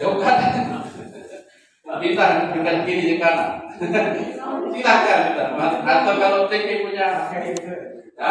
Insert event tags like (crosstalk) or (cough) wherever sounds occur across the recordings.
Jauh kan? Kita bukan kiri kanan. Silakan kita. Atau kalau TK punya ya,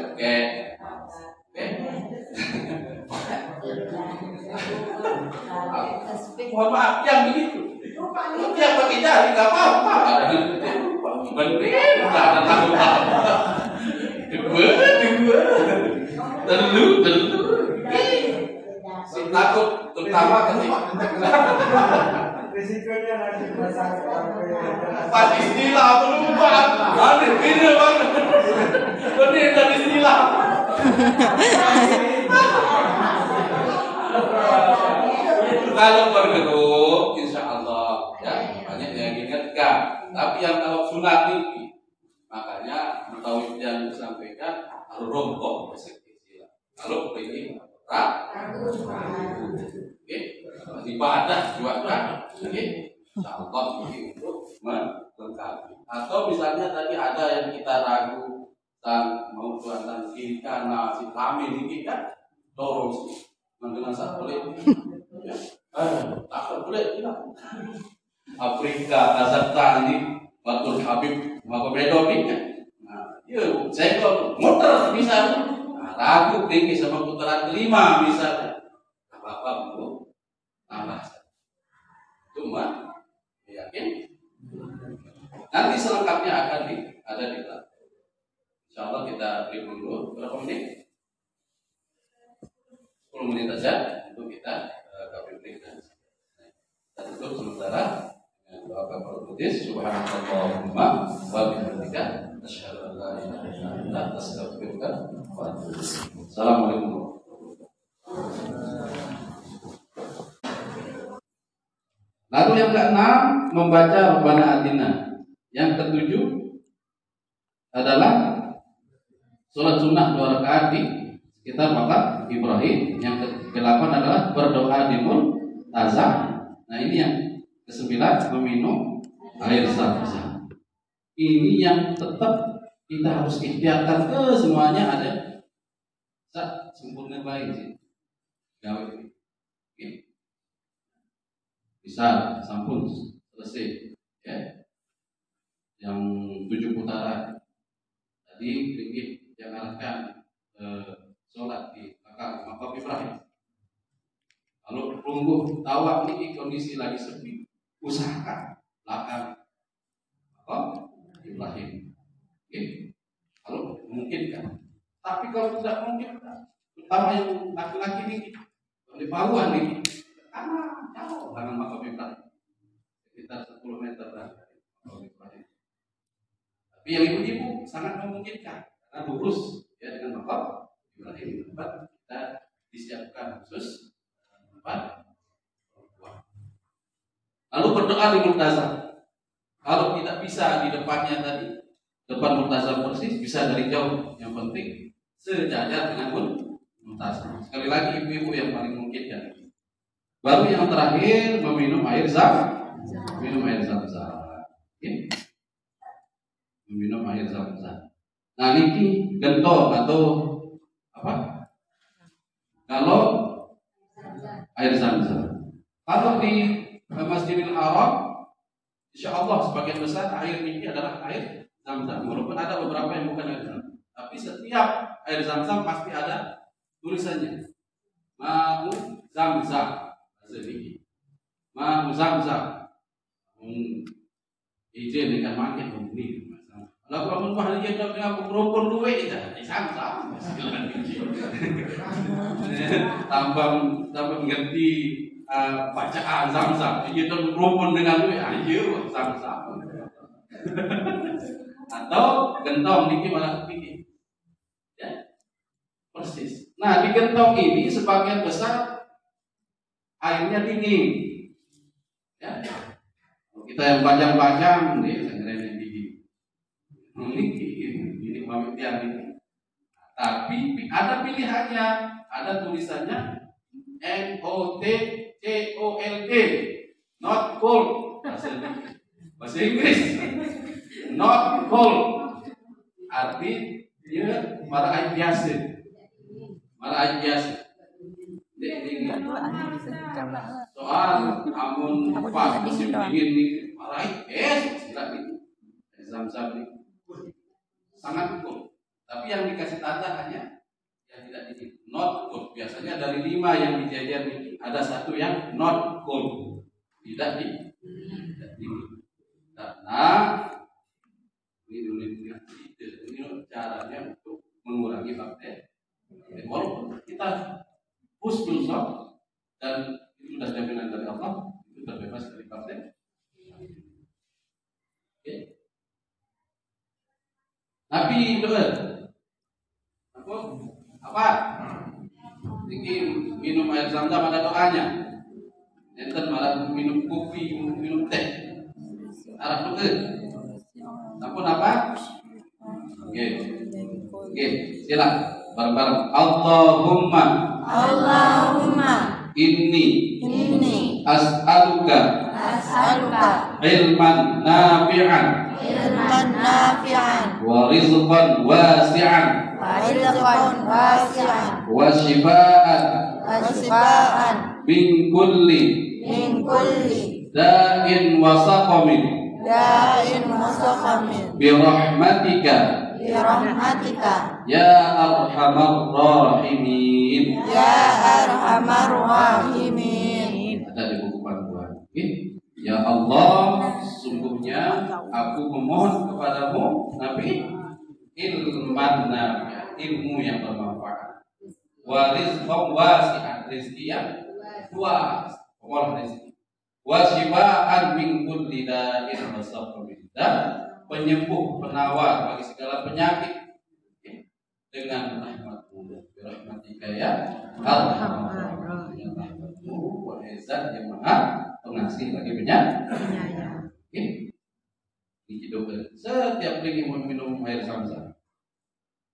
oke. Mohon maaf, yang begitu. Yang pakai jari nggak apa-apa. Bener, nggak ada tahu apa. Dua, dua. Telu, telu. Takut terutama ketika Risikonya nanti pas istilah lupa. Aneh ini bang. Bener dari istilah. Kalau bergerak, insya Allah ya banyak yang ingatkan. Tapi yang kalau sunat ini, makanya tahu yang disampaikan harus istilah. Kalau begini, Oke, ibadah juga kan? Oke, insya Allah ini untuk melengkapi. Atau misalnya tadi ada yang kita ragu dan mau buatan kiri kanan si kami ini kan? Dorong sih. Saat boleh ya. Eh boleh tidak Afrika Kazakhstan ini Batul Habib maka bedo ini nah yuk saya kok muter bisa ragu tinggi sama putaran kelima misalnya. Apa apa bu. Tambah. Cuma yakin nanti selengkapnya akan di ada di belakang. Insya Allah kita beri dulu. Berapa menit? 10 menit saja untuk kita uh. Kita tutup sementara dengan doa kafaratul majlis. Subhanallahumma wa bihamdika asyhadu an la ilaha illa anta astaghfiruka wa atubu. Assalamualaikum Lalu yang keenam membaca Rabbana Atina. Yang ketujuh adalah sholat sunnah dua rakaat di sekitar makam Ibrahim. Yang ke-8 adalah berdoa di multazam. Nah ini yang kesembilan meminum air zam-zam. Ini yang tetap kita harus ikhtiarkan ke semuanya ada. Sa sempurna baik sih. Gawe. Oke. Bisa sampun selesai. Ya. Yang tujuh putaran. Tadi sedikit jangankan eh, sholat di makam makam Ibrahim. Kalau tunggu tawaf ini kondisi lagi sepi, usahakan lakukan apa Ibrahim. Oke, kalau mungkin kan. Tapi kalau tidak mungkin, terutama yang laki-laki ini, di Paruan ini, karena jauh dengan makam Ibrahim, sekitar 10 meter dari makam Ibrahim. Tapi yang ibu-ibu sangat memungkinkan karena lurus ya dengan makam Ibrahim tempat kita disiapkan khusus tempat berdoa di multazam. Kalau tidak bisa di depannya tadi, depan multazam persis, bisa dari jauh. Yang penting sejajar dengan multazam. Sekali lagi ibu-ibu yang paling mungkin ya. Baru yang terakhir meminum air zam, minum air zam-zam. Ya. Meminum air zam-zam. Nah niki gentong atau apa? Kalau air zam-zam. Kalau di Masjidil Haram, insya Allah sebagian besar air niki adalah air zam-zam. Walaupun ada beberapa yang bukan air zam. Tapi setiap air zam-zam pasti ada tulisannya. Mau zam-zam. Niki. Mau zam-zam. Hmm. Izin dengan makin ini. Lalu kamu mah dia dah dengan rukun duit itu, sama (laughs) Tambah tambah mengerti bacaan zam-zam. Dia tu rukun dengan duit, ayo zam-zam. Atau gentong niki malah niki. Ya. Persis. Nah, di gentong ini sebagian besar airnya dingin. Ya. Kita yang panjang-panjang nih, memiliki ini pemilihan ini. Tapi ada pilihannya, ada tulisannya N O T C O L D, not cold. Bahasa Inggris, not cold. Arti dia air biasa, air biasa. Soal amun pas musim dingin nih marahin eh silakan nih zam-zam nih. Sangat cool tapi yang dikasih tanda hanya yang tidak dingin not cool biasanya dari lima yang dijajar ini. Ada satu yang not cool tidak di. Karena ini ini ini caranya untuk mengurangi bakteri walaupun kita husnul dan itu sudah jaminan dari Allah itu terbebas dari bakteri Oke. Nabi betul. Apa? Apa? Ini minum air doanya. Enten malah minum kopi, minum, teh. Arab betul. Apa apa? Oke. Oke, silakan bareng-bareng. Allahumma Allahumma inni inni as'aluka as'aluka ilman nafi'an ilman nafi'an wa rizqan wasi'an wa rizqan wasi'an wa shifaan wa shifaan min kulli. Min kulli. Da'in wa saqamin. Da'in musaqamin bi rahmatika. Bi rahmatika. Ya arhamar rahimin. Ya arhamar rahimin. Ada di buku panduan. Ya Allah sungguhnya aku memohon kepadamu Nabi ilman ilmu yang bermanfaat wa rizqan wasi'an rizki yang luas. Allah rizki wa shifaan min kulli da'in dan penyembuh penawar bagi segala penyakit. Dengan rahmatmu rahmatika ya Allah dengan rahmatmu wa izat yang maha pengasih bagi penyakit. Oke. Di hidup setiap ingin meminum air zam-zam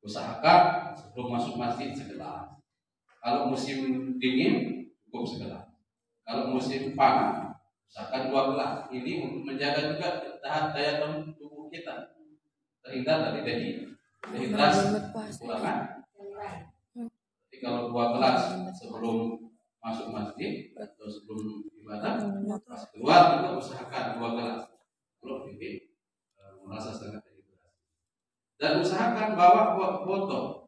usahakan sebelum masuk masjid segelas kalau musim dingin cukup segelas kalau musim panas usahakan dua gelas ini untuk menjaga juga tahan daya tahan tubuh kita. Terhindar dari dehi. Dehidrasi kekurangan. Jadi kalau dua gelas sebelum masuk masjid atau sebelum ibadah pas keluar juga usahakan dua gelas kalau ini eh, merasa sangat dehidrasi dan usahakan bawa botol.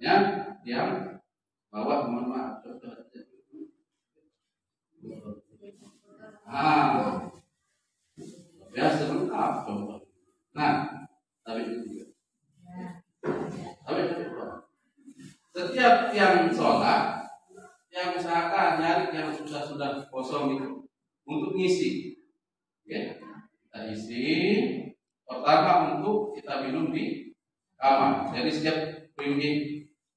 Biasanya yang bawa mohon maaf ah. Biasa lengkap contoh nah tapi itu juga. Tapi setiap yang sholat yang usahakan nyari yang susah sudah kosong itu untuk ngisi. Ya kita isi. Pertama untuk kita minum di kamar. Jadi setiap pergi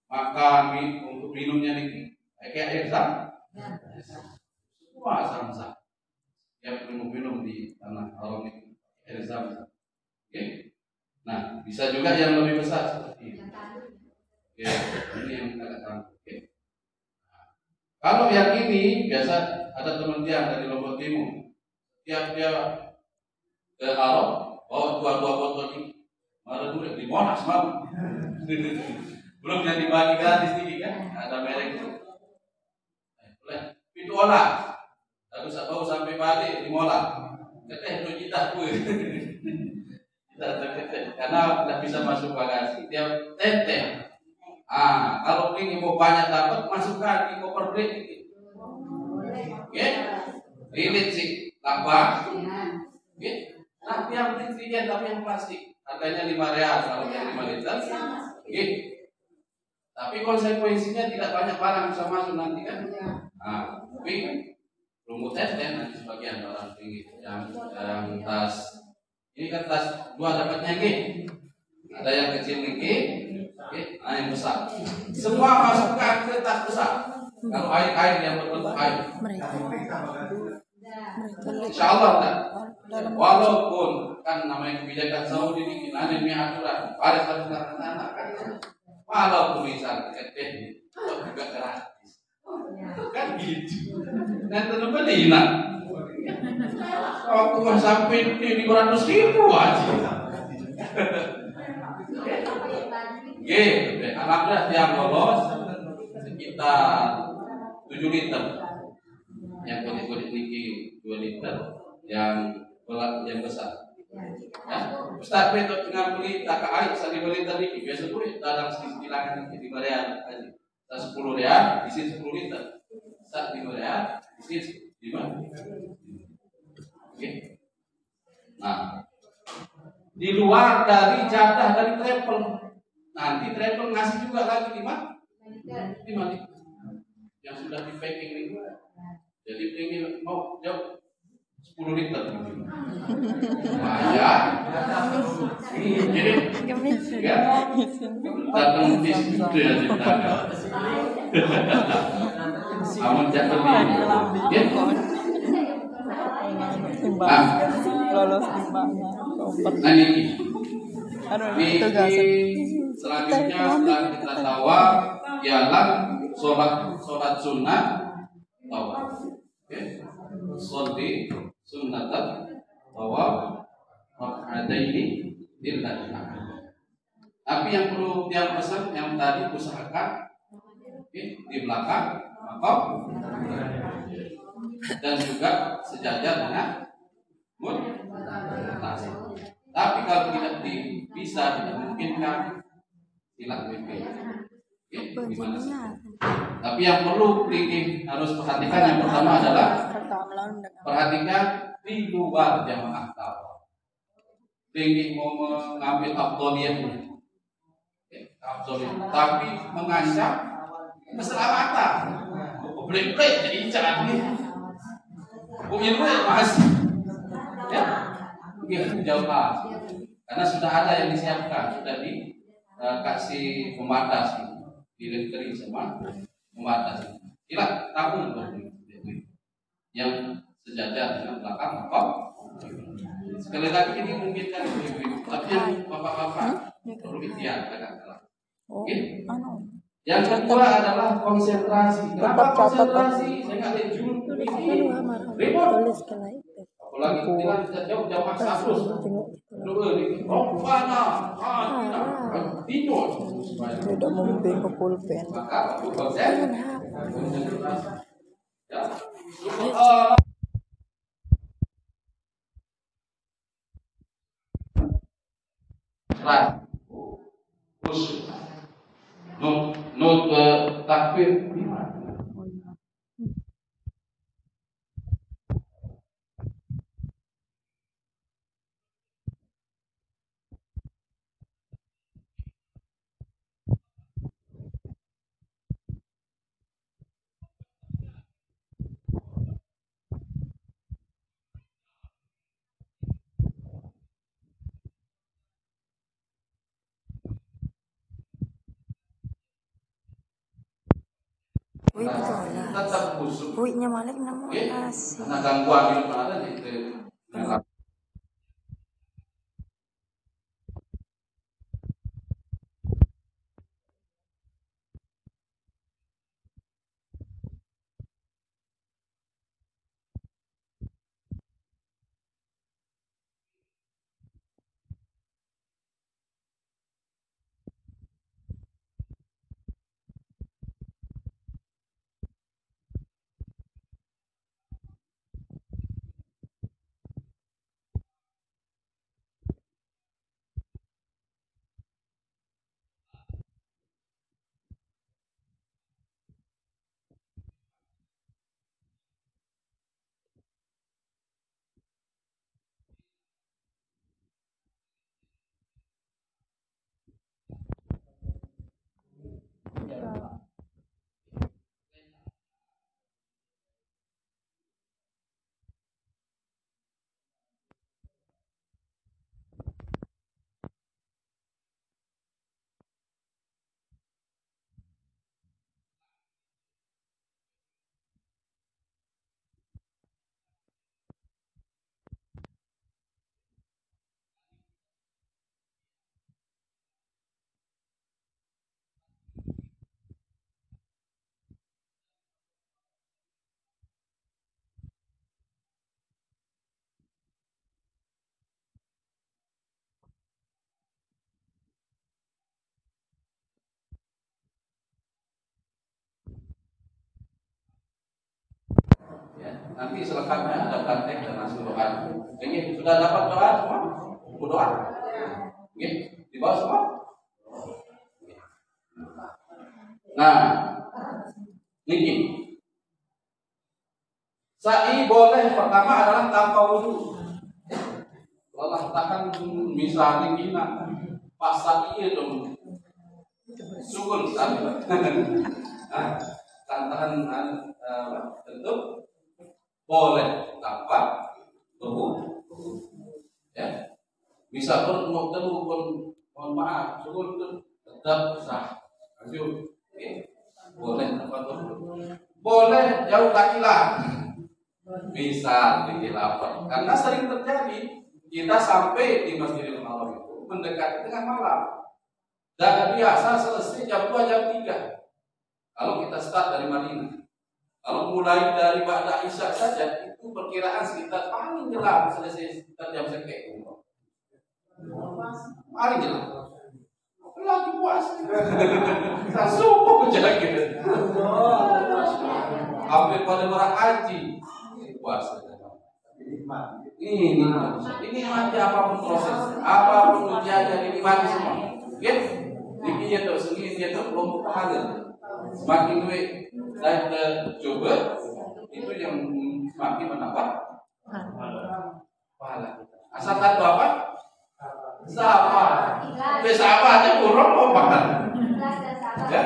makan minum untuk minumnya nih kayak air zam semua zam yang minum-minum di tanah haram itu air zam oke? Nah bisa juga yang lebih besar seperti ini. Oke ini yang agak tahu oke. Nah, kalau yang ini biasa ada teman dia dari Lombok Timur. Tiap dia ke haram bawa dua-dua botol ini. Malah dulu di Monas mau (laughs) belum yang dibagi gratis ini kan? Ada merek itu Eh, boleh. Itu olah. Lalu saya bawa sampai balik di mola keteh itu kita kue kita (laughs) teteh. Karena tidak bisa masuk bagasi. Dia teteh. Ah kalau ini mau banyak dapat masukkan di koper ini. Oke? Lilit sih tambah. Oke? Tapi yang trigen tapi yang plastik. Harganya lima real kalau yang lima liter. Oke tapi konsekuensinya tidak banyak barang bisa masuk nanti kan? Nah tapi rumput es deh nanti sebagian orang tinggi yang yang tas. Ini kan tas dua dapatnya G ada yang kecil nih G G nah yang besar. Semua masukkan ke tas besar. Kalau air air yang berbentuk air Insya Allah dalam walaupun kan namanya kebijakan Saudi ini ada ini aturan. Ada harus anak kan walaupun misal kecil juga gratis? Kan gitu. Dan tentu Medina waktu kan sampai di lima ratus ribu aja. Gitu, alhamdulillah yang lolos sekitar 7 liter. Yang kodik-kodik niki 2 liter, yang yang besar. Ya, Ustaz itu beli tak air liter niki biasa dalam silakan di aja. sepuluh real, di sini sepuluh liter. Real, di sini lima. Oke. Nah, di luar dari jatah dari travel, nanti travel ngasih juga lagi lima, lima liter yang sudah di packing ini. Jadi ingin mau jauh 10 liter. Jadi ya, datang di situ ya ceritanya. Amun jangan di ya. Timbang lolos timbangnya. Nah ini Ini selanjutnya setelah kita tawa ialah sholat sholat sunnah tawa. Oke. Sholli sunnatan tawa ini lillahi Tapi yang perlu yang pesan yang tadi usahakan oke, di belakang makom dan juga sejajar dengan mutasi. Tapi kalau tidak di, bisa tidak memungkinkan hilang WP. Tapi yang perlu Riki harus perhatikan yang pertama adalah perhatikan di luar jamaah tawa. Riki mau mengambil abdoliyahnya, abdoliyah, tapi mengancam keselamatan. Blek-blek jadi jangan nih. Punya duit mas, ya, ya jauh karena sudah ada yang disiapkan, sudah dikasih pembatas, di kering sama pembatas. Kira tahun yang sejajar dengan belakang apa? Sekali lagi ini mungkin kan ibu-ibu, tapi bapak-bapak perlu ikhtiar keras. Oh, Oke. anu. Yang kedua adalah konsentrasi. Kenapa konsentrasi? Saya nggak ini. Ribut. Apalagi dengan jauh jauh maksa terus. Dua ini. Oh mana? Ah tidak. Memimpin ke pulpen. Maka konsen. Konsentrasi. Ya. Eh, uh, takbir. Wih, betul lah. Tetap khusus. Wihnya Malik namun nasi. Gangguan depan ada di Nanti selengkapnya ada praktek dan hasil doa. Ini sudah dapat doa semua? Buku doa? Oke, di bawah semua? Nah, ini Sa'i boleh pertama adalah tanpa wudhu. Allah takkan misalnya gina pas sa'i dong sukun sa'i. (laughs) Tantangan uh, tentu boleh tanpa wudhu. Ya, bisa pun mau temu pun mohon maaf itu tetap sah. Lanjut, Oke. boleh tanpa wudhu. Boleh jauh kaki bisa lapar karena sering terjadi kita sampai di Masjidil Haram itu mendekati tengah malam dan biasa selesai jam 2 jam 3 kalau kita start dari Madinah kalau mulai dari Ba'da Isya saja itu perkiraan sekitar paling jelas selesai sekitar jam sekian paling jelas. Lagi puasa kita subuh jalan gitu hampir pada orang haji. Puasa. Ini ini mati apa pun proses, apa pun ujiannya dinikmati semua. Ya, ini dia tuh sendiri dia tuh kelompok pahala. Semakin duit saya coba itu yang semakin menambah pahala. Asal tahu apa? Siapa? Bisa apa aja kurang mau makan. Ya?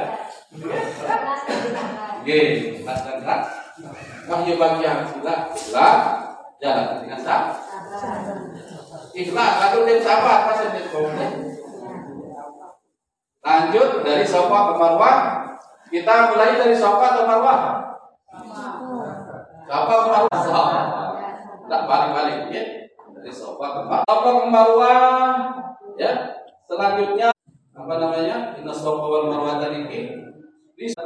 Oke, dan keras. Wahyu bagi yang sila, sila jalan dengan sah. Ikhlas, lalu tim sahabat apa saja Lanjut dari sofa ke marwah. Kita mulai dari sofa ke marwah. Sofa ke marwah. Sofa. Tak balik-balik ya. Dari sofa ke marwah. Sofa ke marwah. Ya. Selanjutnya apa namanya? Inna sofa wal marwah tadi. Bisa